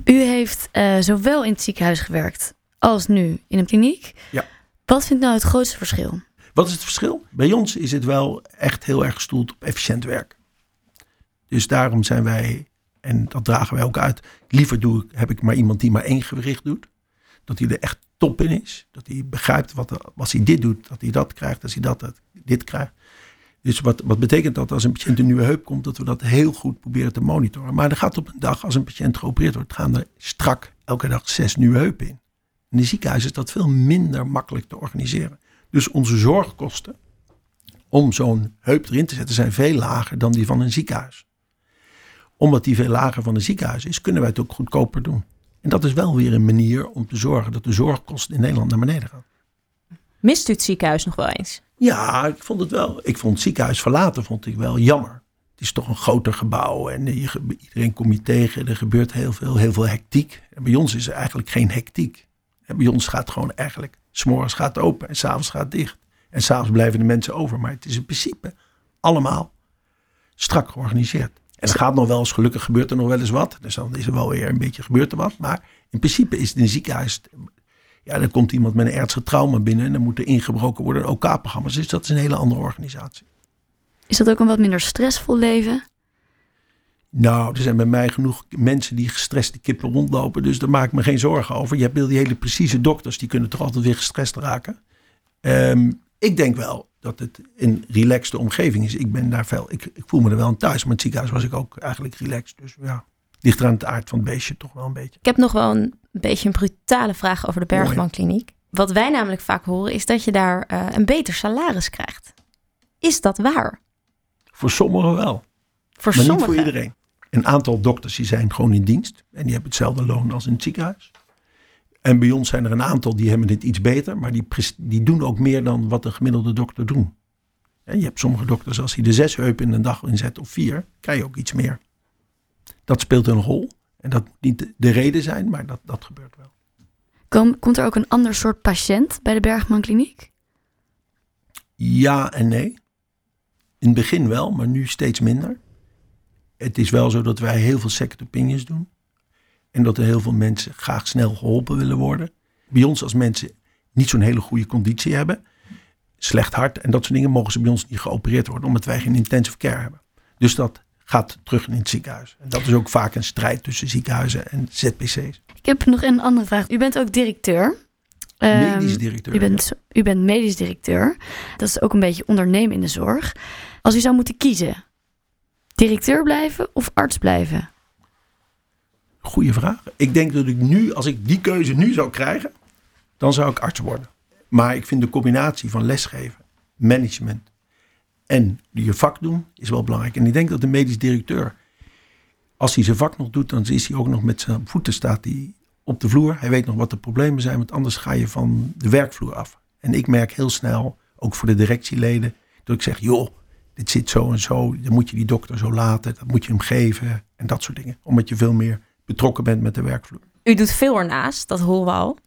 U heeft eh, zowel in het ziekenhuis gewerkt als nu in een kliniek. Ja. Wat vindt nou het grootste verschil? Wat is het verschil? Bij ons is het wel echt heel erg gestoeld op efficiënt werk. Dus daarom zijn wij, en dat dragen wij ook uit, liever doe ik, heb ik maar iemand die maar één gewricht doet. Dat hij er echt top in is. Dat hij begrijpt wat als hij dit doet, dat hij dat krijgt. Als hij dat, dat dit krijgt. Dus wat, wat betekent dat als een patiënt een nieuwe heup komt, dat we dat heel goed proberen te monitoren. Maar er gaat op een dag, als een patiënt geopereerd wordt, gaan er strak elke dag zes nieuwe heupen in. In de ziekenhuis is dat veel minder makkelijk te organiseren. Dus onze zorgkosten om zo'n heup erin te zetten zijn veel lager dan die van een ziekenhuis. Omdat die veel lager van een ziekenhuis is, kunnen wij het ook goedkoper doen. En dat is wel weer een manier om te zorgen dat de zorgkosten in Nederland naar beneden gaan. Mist u het ziekenhuis nog wel eens? Ja, ik vond het wel. Ik vond het ziekenhuis verlaten vond ik wel jammer. Het is toch een groter gebouw en ge- iedereen kom je tegen. Er gebeurt heel veel, heel veel hectiek. En bij ons is er eigenlijk geen hectiek. En bij ons gaat gewoon eigenlijk, s'morgens gaat open en s'avonds gaat dicht. En s'avonds blijven de mensen over. Maar het is in principe allemaal strak georganiseerd. En er gaat nog wel eens, gelukkig gebeurt er nog wel eens wat. Dus dan is er wel weer een beetje gebeurt er wat. Maar in principe is het een ziekenhuis ja, dan komt iemand met een ernstig trauma binnen en dan moet er ingebroken worden in OK-programma's. Dus dat is een hele andere organisatie. Is dat ook een wat minder stressvol leven? Nou, er zijn bij mij genoeg mensen die gestreste kippen rondlopen, dus daar maak ik me geen zorgen over. Je hebt wel die hele precieze dokters, die kunnen toch altijd weer gestrest raken. Ehm, ik denk wel dat het een relaxte omgeving is. Ik ben daar veel, ik, ik voel me er wel aan thuis, maar in het ziekenhuis was ik ook eigenlijk relaxed. Dus ja, ligt eraan het aard van het beestje toch wel een beetje. Ik heb nog wel een beetje een brutale vraag over de. Bergman Kliniek. Wat wij namelijk vaak horen is dat je daar eh, een beter salaris krijgt. Is dat waar? Voor sommigen wel. Voor maar sommigen? niet voor iedereen. Een aantal dokters die zijn gewoon in dienst. En die hebben hetzelfde loon als in het ziekenhuis. En bij ons zijn er een aantal die hebben het iets beter. Maar die, die doen ook meer dan wat een gemiddelde dokter doen. En je hebt sommige dokters, als hij de zes heupen in een dag inzet of vier, krijg je ook iets meer. Dat speelt een rol. En dat moet niet de- de reden zijn, maar dat, dat gebeurt wel. Kom, komt er ook een ander soort patiënt bij de Bergman Kliniek? Ja en nee. In het begin wel, maar nu steeds minder. Het is wel zo dat wij heel veel second opinions doen. En dat er heel veel mensen graag snel geholpen willen worden. Bij ons als mensen niet zo'n hele goede conditie hebben. Slecht hart en dat soort dingen mogen ze bij ons niet geopereerd worden. Omdat wij geen intensive care hebben. Dus dat gaat terug in het ziekenhuis. En dat is ook vaak een strijd tussen ziekenhuizen en ZPC's. Ik heb nog een andere vraag. U bent ook directeur. Ehm, Medisch directeur. U bent, u bent medisch directeur. Dat is ook een beetje ondernemen in de zorg. Als u zou moeten kiezen, directeur blijven of arts blijven? Goeie vraag. Ik denk dat ik nu, als ik die keuze nu zou krijgen, dan zou ik arts worden. Maar ik vind de combinatie van lesgeven, management en je vak doen, is wel belangrijk. En ik denk dat de medisch directeur, als hij zijn vak nog doet, dan is hij ook nog met zijn voeten staat hij op de vloer. Hij weet nog wat de problemen zijn, want anders ga je van de werkvloer af. En ik merk heel snel, ook voor de directieleden, dat ik zeg, joh, dit zit zo en zo. Dan moet je die dokter zo laten, dat moet je hem geven en dat soort dingen. Omdat je veel meer betrokken bent met de werkvloer. U doet veel ernaast, dat horen we al.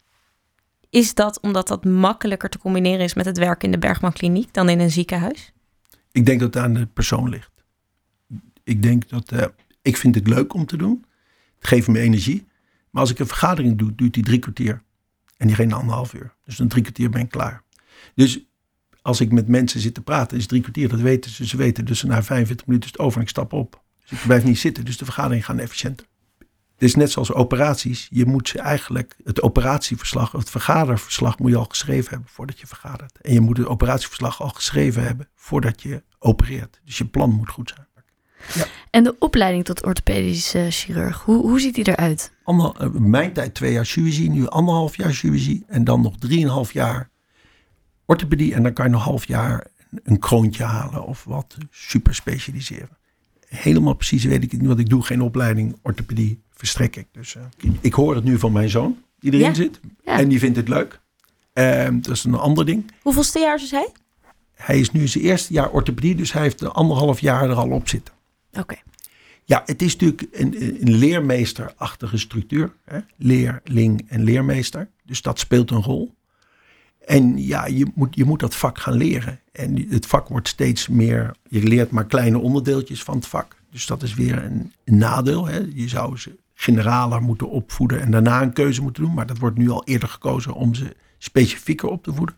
Is dat omdat dat makkelijker te combineren is met het werken in de Bergman Kliniek dan in een ziekenhuis? Ik denk dat het aan de persoon ligt. Ik denk dat, eh, ik vind het leuk om te doen. Het geeft me energie. Maar als ik een vergadering doe, duurt die drie kwartier. En die geen anderhalf uur. Dus dan drie kwartier ben ik klaar. Dus als ik met mensen zit te praten, is drie kwartier, dat weten ze. Ze weten dus na 45 minuten is het over en ik stap op. Dus ik blijf niet zitten, dus de vergaderingen gaan efficiënter. Het is net zoals operaties. Je moet ze eigenlijk, het operatieverslag, het vergaderverslag moet je al geschreven hebben voordat je vergadert. En je moet het operatieverslag al geschreven hebben voordat je opereert. Dus je plan moet goed zijn. En de opleiding tot orthopedisch eh, chirurg, hoe, hoe ziet die eruit? Ander, eh, mijn tijd twee jaar chirurgie, nu anderhalf jaar chirurgie. En dan nog drieënhalf jaar orthopedie. En dan kan je nog een half jaar een kroontje halen of wat super specialiseren. Helemaal precies weet ik het niet, want ik doe geen opleiding orthopedie verstrek ik. Dus eh, ik, hoor het nu van mijn zoon, die erin Ja. zit. Ja. En die vindt het leuk. Ehm, dat is een ander ding. Hoeveelste jaar is hij? Hij is nu zijn eerste jaar orthopedie, dus hij heeft een anderhalf jaar er al op zitten. Oké. Ja, het is natuurlijk een, een leermeesterachtige structuur. Hè? Leerling en leermeester. Dus dat speelt een rol. En ja, je moet, je moet dat vak gaan leren. En het vak wordt steeds meer. Je leert maar kleine onderdeeltjes van het vak. Dus dat is weer een, een nadeel. Hè? Je zou ze generaler moeten opvoeden en daarna een keuze moeten doen. Maar dat wordt nu al eerder gekozen om ze specifieker op te voeden.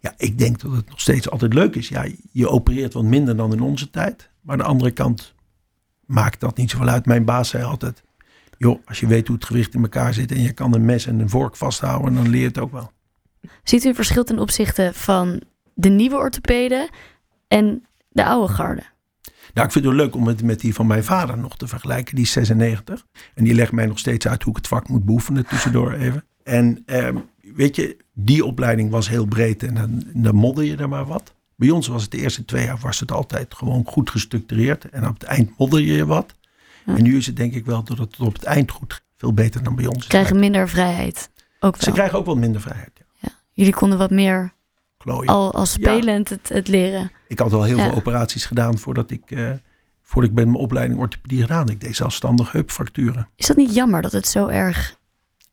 Ja, ik denk dat het nog steeds altijd leuk is. Ja, je opereert wat minder dan in onze tijd. Maar aan de andere kant maakt dat niet zoveel uit. Mijn baas zei altijd: joh, als je weet hoe het gewicht in elkaar zit en je kan een mes en een vork vasthouden, dan leer je het ook wel. Ziet u een verschil ten opzichte van de nieuwe orthopeden en de oude garde? Nou, ik vind het leuk om het met die van mijn vader nog te vergelijken. Die is 96. En die legt mij nog steeds uit hoe ik het vak moet beoefenen, tussendoor even. En ehm, weet je, die opleiding was heel breed en dan, dan modder je er maar wat. Bij ons was het de eerste twee jaar was het altijd gewoon goed gestructureerd. En op het eind modder je wat. Ja. En nu is het denk ik wel dat het op het eind goed veel beter dan bij ons. is. Krijgen minder vrijheid. Ook Ze krijgen ook wat minder vrijheid. Ja. Jullie konden wat meer Klooien. al als spelend het, het leren. Ik had al heel Ja. veel operaties gedaan voordat ik, eh, voordat ik bij mijn opleiding orthopedie gedaan. Ik deed zelfstandig heupfracturen. Is dat niet jammer dat het zo erg...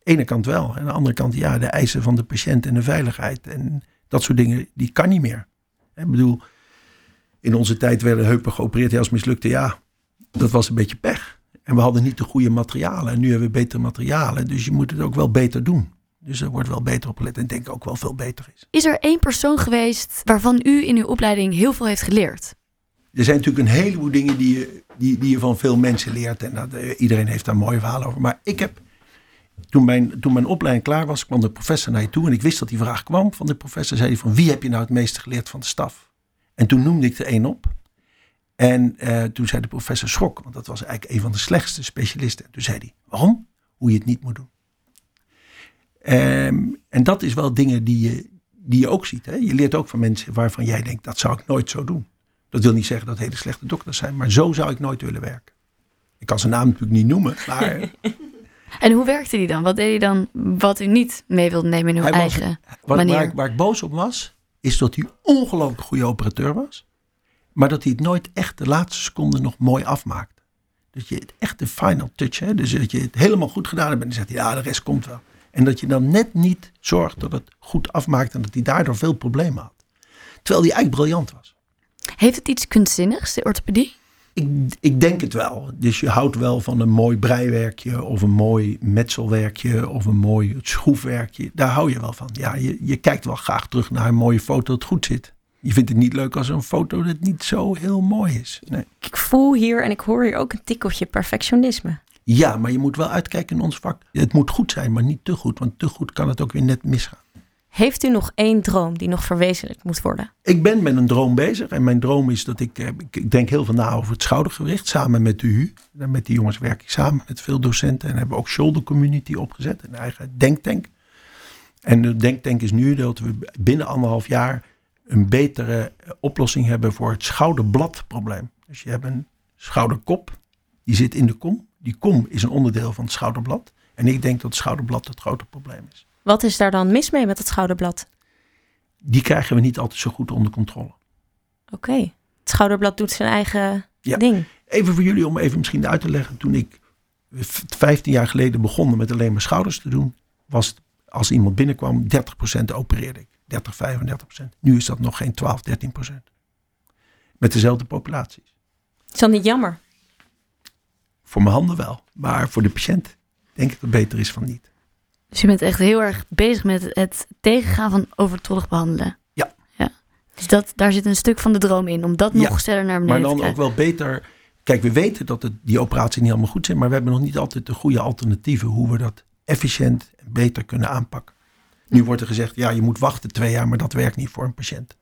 ene kant wel. En aan de andere kant, ja, de eisen van de patiënt en de veiligheid. En dat soort dingen, die kan niet meer. Ik bedoel, in onze tijd werden heupen geopereerd. Ja, als mislukte, ja, dat was een beetje pech. En we hadden niet de goede materialen. En nu hebben we betere materialen. Dus je moet het ook wel beter doen. Dus er wordt wel beter op gelet. En ik denk ook wel veel beter is. Is er één persoon geweest waarvan u in uw opleiding heel veel heeft geleerd? Er zijn natuurlijk een heleboel dingen die je, die, die je van veel mensen leert. En dat, eh, iedereen heeft daar mooie verhalen over. Maar ik heb, toen mijn, toen mijn opleiding klaar was, kwam de professor naar je toe. En ik wist dat die vraag kwam van de professor. Zei hij van, wie heb je nou het meeste geleerd van de staf? En toen noemde ik er één op. En eh, toen zei de professor schrok. Want dat was eigenlijk een van de slechtste specialisten. En toen zei hij, waarom? Hoe je het niet moet doen. Ehm, en dat is wel dingen die je, die je ook ziet. Hè? Je leert ook van mensen waarvan jij denkt, dat zou ik nooit zo doen. Dat wil niet zeggen dat hele slechte dokters zijn, maar zo zou ik nooit willen werken. Ik kan zijn naam natuurlijk niet noemen, maar En hoe werkte die dan? Wat deed hij dan wat u niet mee wilde nemen in uw Hij was- eigen wat, manier? waar, ik, waar ik boos op was, is dat hij ongelooflijk goede operateur was, maar dat hij het nooit echt de laatste seconde nog mooi afmaakt. Dat je het echt de final touch, hè? dus dat je het helemaal goed gedaan hebt en dan zegt hij, ja, de rest komt wel. En dat je dan net niet zorgt dat het goed afmaakt en dat hij daardoor veel problemen had. Terwijl hij eigenlijk briljant was. Heeft het iets kunstzinnigs, de orthopedie? Ik, ik denk het wel. Dus je houdt wel van een mooi breiwerkje of een mooi metselwerkje of een mooi schroefwerkje. Daar hou je wel van. Ja, je, je kijkt wel graag terug naar een mooie foto dat goed zit. Je vindt het niet leuk als een foto dat niet zo heel mooi is. Nee. Ik voel hier en ik hoor hier ook een tikkeltje perfectionisme. Ja, maar je moet wel uitkijken in ons vak. Het moet goed zijn, maar niet te goed. Want te goed kan het ook weer net misgaan. Heeft u nog één droom die nog verwezenlijkt moet worden? Ik ben met een droom bezig. En mijn droom is dat ik, eh, ik, denk heel veel na over het schoudergewicht. Samen met de U. En Met die jongens werk ik samen met veel docenten. En hebben ook Shoulder Community opgezet. Een eigen denktank. En de denktank is nu dat we binnen anderhalf jaar een betere oplossing hebben voor het schouderbladprobleem. Dus je hebt een schouderkop. Die zit in de kom. Die kom is een onderdeel van het schouderblad. En ik denk dat het schouderblad het grote probleem is. Wat is daar dan mis mee met het schouderblad? Die krijgen we niet altijd zo goed onder controle. Oké, het schouderblad doet zijn eigen Ja. ding. Even voor jullie om even misschien uit te leggen. Toen ik v- 15 jaar geleden begon met alleen maar schouders te doen. Was het, als iemand binnenkwam 30% opereerde ik. 30, 35%. Nu is dat nog geen 12, 13%. Met dezelfde populaties. Is dat niet jammer? Voor mijn handen wel. Maar voor de patiënt denk ik dat het beter is van niet. Dus je bent echt heel erg bezig met het tegengaan van overtollig behandelen. Ja. ja. Dus dat, daar zit een stuk van de droom in, om dat Ja, nog sneller naar Maar beneden te dan ook krijgen. wel beter. Kijk, we weten dat het, die operaties niet allemaal goed zijn, maar we hebben nog niet altijd de goede alternatieven hoe we dat efficiënt en beter kunnen aanpakken. Nu wordt er gezegd, ja, je moet wachten twee jaar, maar dat werkt niet voor een patiënt.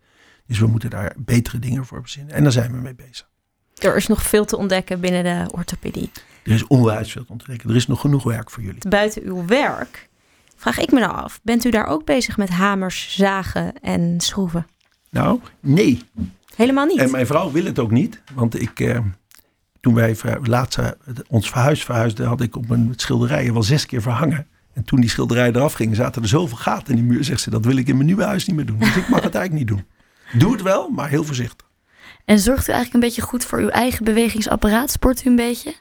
Dus we moeten daar betere dingen voor verzinnen. En daar zijn we mee bezig. Er is nog veel te ontdekken binnen de orthopedie. Er is onwijs veel te ontdekken. Er is nog genoeg werk voor jullie. Buiten uw werk vraag ik me nou af, bent u daar ook bezig met hamers, zagen en schroeven? Nou, nee. Helemaal niet. En mijn vrouw wil het ook niet. Want ik, eh, toen wij laatst eh, ons verhuis verhuisden, had ik op mijn schilderijen wel zes keer verhangen. En toen die schilderijen eraf gingen, zaten er zoveel gaten in die muur. Zegt ze, dat wil ik in mijn nieuwe huis niet meer doen. Dus ik mag het eigenlijk niet doen. Doe het wel, maar heel voorzichtig. En zorgt u eigenlijk een beetje goed voor uw eigen bewegingsapparaat? Sport u een beetje?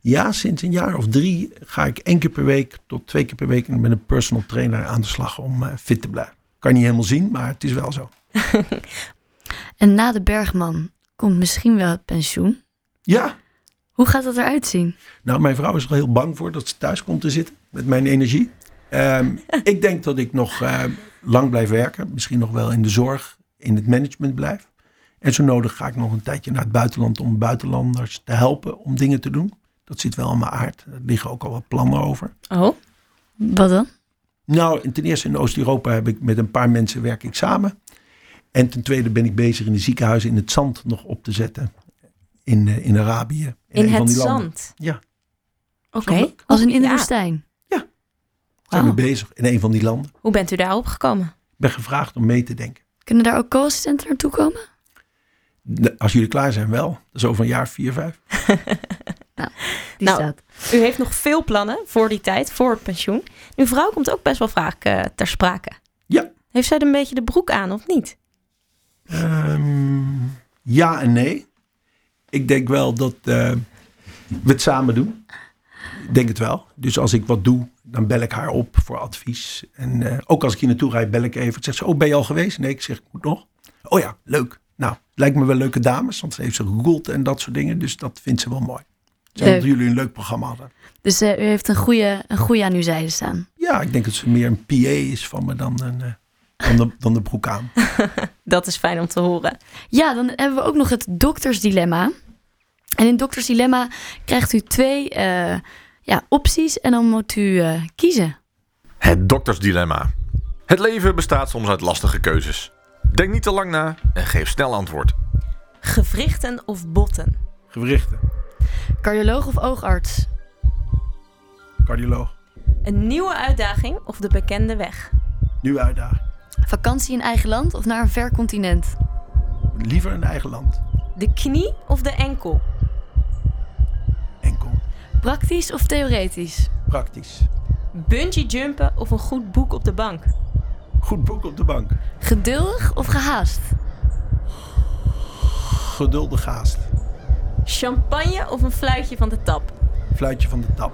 Ja, sinds een jaar of drie ga ik één keer per week tot twee keer per week met een personal trainer aan de slag om eh, fit te blijven. Kan niet helemaal zien, maar het is wel zo. En na de Bergman komt misschien wel het pensioen. Ja, Hoe gaat dat eruit zien? Nou, mijn vrouw is er heel bang voor dat ze thuis komt te zitten met mijn energie. Ehm, ik denk dat ik nog eh, lang blijf werken. Misschien nog wel in de zorg, in het management blijf. En zo nodig ga ik nog een tijdje naar het buitenland om buitenlanders te helpen om dingen te doen. Dat zit wel aan mijn aard. Er liggen ook al wat plannen over. Oh, Wat dan? Nou, en ten eerste in Oost-Europa heb ik met een paar mensen werk ik samen. En ten tweede ben ik bezig in de ziekenhuizen in het zand nog op te zetten. In, eh, in Arabië. in een van het die landen. zand. Ja. Oké. Als in, in de Ja. woestijn? Zijn we bezig in een van die landen. Hoe bent u daarop gekomen? Ik ben gevraagd om mee te denken. Kunnen daar ook co-assistenten naartoe komen? Als jullie klaar zijn, wel. Dat is over een jaar, vier, vijf. Die Nou, staat. U heeft nog veel plannen voor die tijd, voor het pensioen. Uw vrouw komt ook best wel vaak eh, ter sprake. Ja. Heeft zij er een beetje de broek aan of niet? Ehm, ja en nee. Ik denk wel dat eh, we het samen doen. Ik denk het wel. Dus als ik wat doe, dan bel ik haar op voor advies. En eh, ook als ik hier naartoe rijd, bel ik even. Zegt ze, oh, ben je al geweest? Nee, ik zeg, ik moet nog. Oh ja, leuk. Lijkt me wel leuke dames. Want ze heeft ze gegoogeld en dat soort dingen. Dus dat vindt ze wel mooi. Ze Leuk. dat jullie een leuk programma hadden. Dus eh, u heeft een goede, een goede aan uw zijde staan. Ja, ik denk dat ze meer een PA is van me dan, een, eh, dan, de, dan de broek aan. Dat is fijn om te horen. Ja, dan hebben we ook nog het doktersdilemma. En in doktersdilemma krijgt u twee eh, ja, opties en dan moet u kiezen. Het doktersdilemma. Het leven bestaat soms uit lastige keuzes. Denk niet te lang na en geef snel antwoord. Gewrichten of botten? Gewrichten, Cardioloog of oogarts? cardioloog. Een nieuwe uitdaging of de bekende weg? Nieuwe uitdaging. Vakantie in eigen land of naar een ver continent? Liever een eigen land. De knie of de enkel? Enkel. Praktisch of theoretisch? Praktisch. Bungee jumpen of een goed boek op de bank? Goed boek op de bank. Geduldig of gehaast? Geduldig haast. Champagne of een fluitje van de tap? Fluitje van de tap.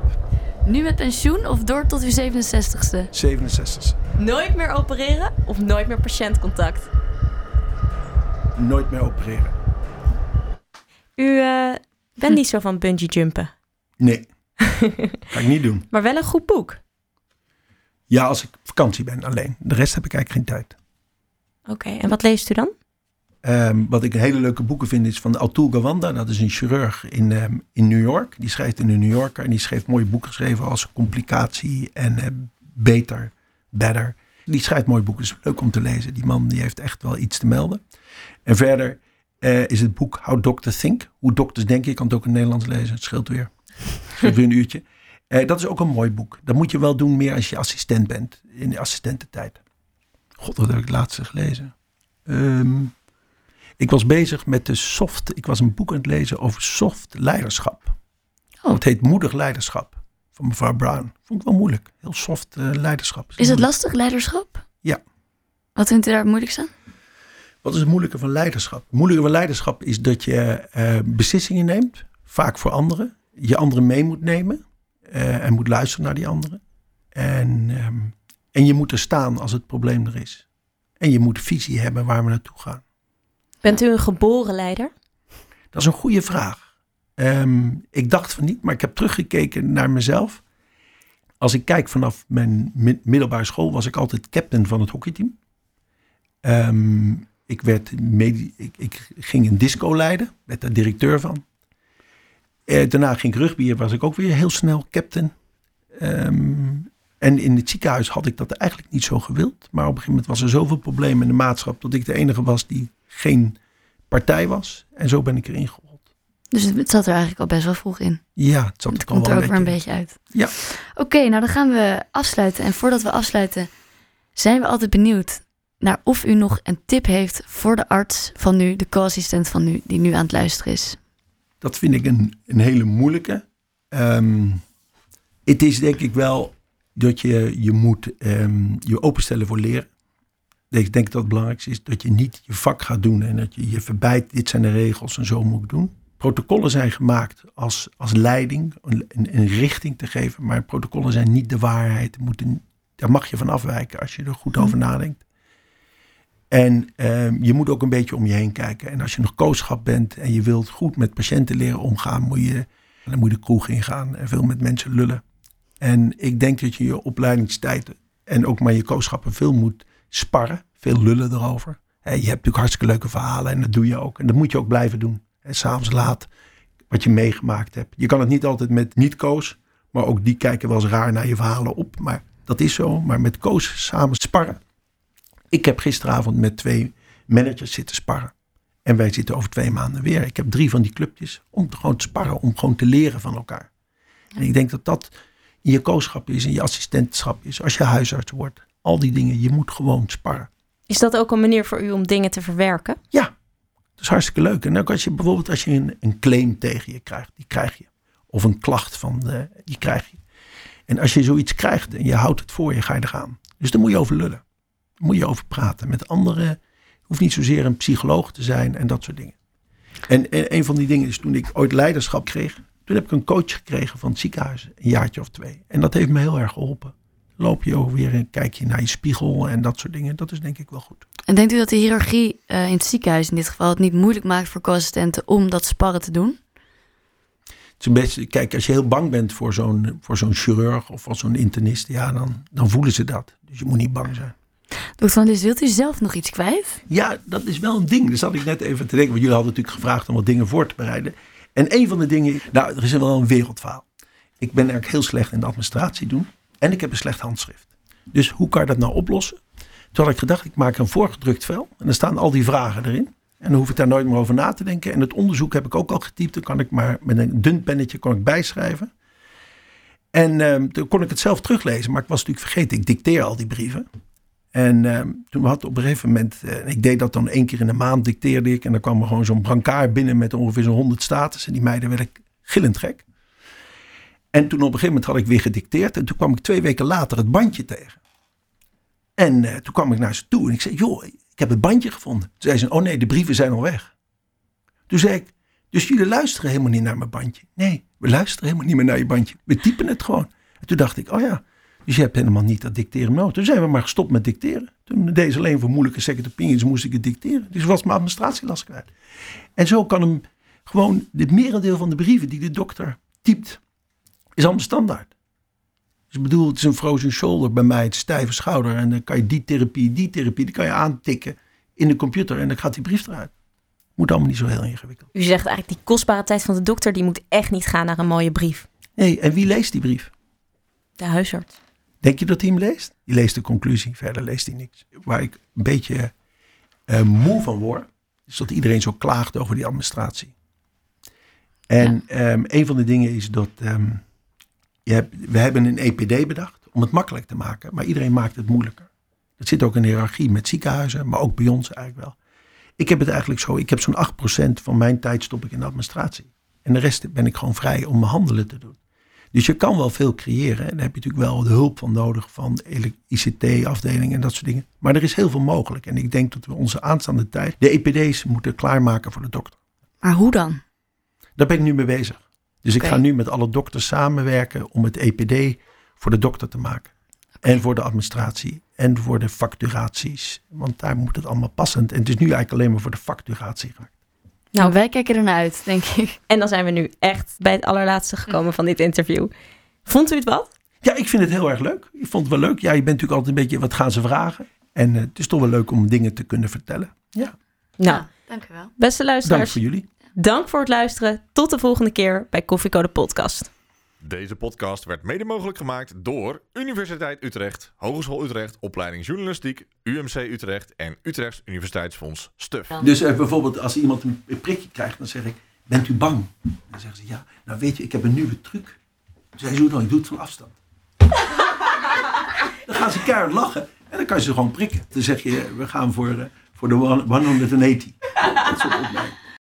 Nu met pensioen of door tot uw 67ste? 67. Nooit meer opereren of nooit meer patiëntcontact? Nooit meer opereren. U eh, bent niet zo van bungee jumpen, Nee. Ga ik niet doen. maar wel een goed boek. Ja, als ik vakantie ben alleen. De rest heb ik eigenlijk geen tijd. Oké, en wat leest u dan? Ehm, wat ik hele leuke boeken vind is van Atul Gawanda. Dat is een chirurg in, ehm, in New York. Die schrijft in de New Yorker. En die schreef mooie boeken geschreven als Complicatie en eh, Beter, Better. Die schrijft mooie boeken. Dus leuk om te lezen. Die man die heeft echt wel iets te melden. En verder eh, is het boek How Doctors Think. Hoe dokters denken. Je kan het ook in het Nederlands lezen. Het scheelt weer. Het scheelt weer een uurtje. Eh, dat is ook een mooi boek. Dat moet je wel doen meer als je assistent bent. In de assistententijd. God, wat heb ik laatst gelezen? Ehm, ik was bezig met de soft. Ik was een boek aan het lezen over soft leiderschap. Oh. Het heet Moedig Leiderschap van mevrouw Brown. Vond ik wel moeilijk. Heel soft eh, leiderschap. Is het moeilijk. lastig, leiderschap? Ja. Wat vindt u daar het moeilijkst aan? Wat is het moeilijke van leiderschap? Het moeilijke van leiderschap is dat je eh, beslissingen neemt, vaak voor anderen. Je anderen mee moet nemen en moet luisteren naar die anderen. En, ehm, en je moet er staan als het probleem er is. En je moet visie hebben waar we naartoe gaan. Bent u een geboren leider? Dat is een goede vraag. Ehm, ik dacht van niet, maar ik heb teruggekeken naar mezelf. als ik kijk vanaf mijn mi- middelbare school, was ik altijd captain van het hockeyteam. Ehm, ik, werd ik, ik ging een disco leiden, werd daar directeur van. Eh, daarna ging ik rugby, was ik ook weer heel snel captain. Ehm, en in het ziekenhuis had ik dat eigenlijk niet zo gewild. Maar op een gegeven moment was er zoveel problemen in de maatschap dat ik de enige was die geen partij was. En zo ben ik erin gerold. Dus het- zat er eigenlijk al best wel vroeg in. Ja, het zat Het er komt er ook weer beetje. een beetje uit. Ja. Oké, nou dan gaan we afsluiten. En voordat we afsluiten, zijn we altijd benieuwd naar of u nog een tip heeft voor de arts van nu, de co-assistent van nu, die nu aan het luisteren is. Dat vind ik een, een hele moeilijke. Ehm, het is denk ik wel dat je je moet ehm, je openstellen voor leren. Ik denk dat het belangrijkste is dat je niet je vak gaat doen en dat je je verbijt. Dit zijn de regels en zo moet ik doen. Protocollen zijn gemaakt als, als leiding, een, een, richting te geven. Maar protocollen zijn niet de waarheid. Moeten, daar mag je van afwijken als je er goed over nadenkt. En ehm, je moet ook een beetje om je heen kijken. En als je nog kooschap bent en je wilt goed met patiënten leren omgaan, moet je, dan moet je de kroeg ingaan en veel met mensen lullen. En ik denk dat je je opleidingstijd en ook maar je kooschappen veel moet sparren. Veel lullen erover. Je hebt natuurlijk hartstikke leuke verhalen en dat doe je ook. En dat moet je ook blijven doen. En s'avonds laat wat je meegemaakt hebt. Je kan het niet altijd met niet-koos, maar ook die kijken wel eens raar naar je verhalen op. Maar dat is zo. Maar met koos samen sparren. Ik heb gisteravond met twee managers zitten sparren. En wij zitten over twee maanden weer. Ik heb drie van die clubjes om te gewoon te sparren, om gewoon te leren van elkaar. En ik denk dat dat in je kooschap is, in je assistentschap is, als je huisarts wordt. Al die dingen, je moet gewoon sparren. Is dat ook een manier voor u om dingen te verwerken? Ja, dat is hartstikke leuk. En ook als je bijvoorbeeld als je een, een claim tegen je krijgt, die krijg je. Of een klacht van de, die krijg je. En als je zoiets krijgt en je houdt het voor je, ga je er gaan. Dus daar moet je over lullen. Moet je over praten met anderen. Hoeft niet zozeer een psycholoog te zijn en dat soort dingen. En, en een van die dingen is toen ik ooit leiderschap kreeg. Toen heb ik een coach gekregen van het ziekenhuis. Een jaartje of twee. En dat heeft me heel erg geholpen. Loop je ook weer en kijk je naar je spiegel en dat soort dingen. Dat is denk ik wel goed. En denkt u dat de hiërarchie eh, in het ziekenhuis in dit geval het niet moeilijk maakt voor co-assistenten om dat sparren te doen? Het is beetje, kijk, als je heel bang bent voor zo'n, voor zo'n chirurg of voor zo'n internist, ja, dan, dan voelen ze dat. Dus je moet niet bang zijn. Dokter Van wilt u zelf nog iets kwijt? Ja, dat is wel een ding. Daar zat ik net even te denken. Want jullie hadden natuurlijk gevraagd om wat dingen voor te bereiden. En een van de dingen, nou, er is wel een wereldverhaal. Ik ben eigenlijk heel slecht in de administratie doen. En ik heb een slecht handschrift. Dus hoe kan je dat nou oplossen? Toen had ik gedacht, ik maak een voorgedrukt vel. En dan staan al die vragen erin. En dan hoef ik daar nooit meer over na te denken. En het onderzoek heb ik ook al getypt. Dan kan ik maar met een dun pennetje kon ik bijschrijven. En ehm, toen kon ik het zelf teruglezen. Maar ik was natuurlijk vergeten. Ik dicteer al die brieven. En ehm, toen had op een gegeven moment, eh, ik deed dat dan één keer in de maand, dicteerde ik. En dan kwam er gewoon zo'n brancard binnen met ongeveer zo'n 100 status. En die meiden werden gillend gek. En toen op een gegeven moment had ik weer gedicteerd. En toen kwam ik twee weken later het bandje tegen. En eh, toen kwam ik naar ze toe en ik zei, joh, ik heb het bandje gevonden. Toen zei ze, oh nee, de brieven zijn al weg. Toen zei ik, dus jullie luisteren helemaal niet naar mijn bandje. Nee, we luisteren helemaal niet meer naar je bandje. We typen het gewoon. En toen dacht ik, oh ja, dus je hebt helemaal niet dat dicteren nodig. Toen zijn we maar gestopt met dicteren. Toen deed ze alleen voor moeilijke second opinions moest ik het dicteren. Dus was mijn administratielast kwijt. En zo kan hem gewoon, het merendeel van de brieven die de dokter typt, is allemaal standaard. Dus ik bedoel, het is een frozen shoulder bij mij, het stijve schouder. En dan kan je die therapie, die therapie, die kan je aantikken in de computer en dan gaat die brief eruit. Moet allemaal niet zo heel ingewikkeld. U zegt eigenlijk die kostbare tijd van de dokter, die moet echt niet gaan naar een mooie brief. Nee, en wie leest die brief? De huisarts. Denk je dat hij hem leest? Die leest de conclusie, verder leest hij niks. Waar ik een beetje eh, moe van word, is dat iedereen zo klaagt over die administratie. En ehm, een van de dingen is dat ehm, je hebt, we hebben een EPD bedacht om het makkelijk te maken, maar iedereen maakt het moeilijker. Dat zit ook in de hiërarchie met ziekenhuizen, maar ook bij ons eigenlijk wel. Ik heb het eigenlijk zo, ik heb zo'n 8% van mijn tijd stop ik in de administratie. En de rest ben ik gewoon vrij om mijn handelen te doen. Dus je kan wel veel creëren. En daar heb je natuurlijk wel de hulp van nodig van ICT-afdeling en dat soort dingen. Maar er is heel veel mogelijk. En ik denk dat we onze aanstaande tijd de EPD's moeten klaarmaken voor de dokter. Maar hoe dan? Daar ben ik nu mee bezig. Dus ik ga nu met alle dokters samenwerken om het EPD voor de dokter te maken. En voor de administratie. En voor de facturaties. Want daar moet het allemaal passend. En het is nu eigenlijk alleen maar voor de facturatie. Nou, wij kijken ernaar uit, denk ik. En dan zijn we nu echt bij het allerlaatste gekomen van dit interview. Vond u het wat? Ja, ik vind het heel erg leuk. Ik vond het wel leuk. Ja, je bent natuurlijk altijd een beetje, wat gaan ze vragen? En eh, het is toch wel leuk om dingen te kunnen vertellen. Ja, Nou, Ja, dank u wel. beste dank luisteraars, voor jullie. dank voor het luisteren. Tot de volgende keer bij Koffiecode Podcast. Deze podcast werd mede mogelijk gemaakt door Universiteit Utrecht, Hogeschool Utrecht, Opleiding Journalistiek, UMC Utrecht en Utrechts Universiteitsfonds STUF. Dus eh, bijvoorbeeld als iemand een prikje krijgt, dan zeg ik, bent u bang? Dan zeggen ze, ja, nou weet je, ik heb een nieuwe truc. Dan zeggen ze, dan, ik doe het van afstand. dan gaan ze keihard lachen en dan kan je ze gewoon prikken. Dan zeg je, we gaan voor, eh, voor de one- 180. Dat soort opleiding.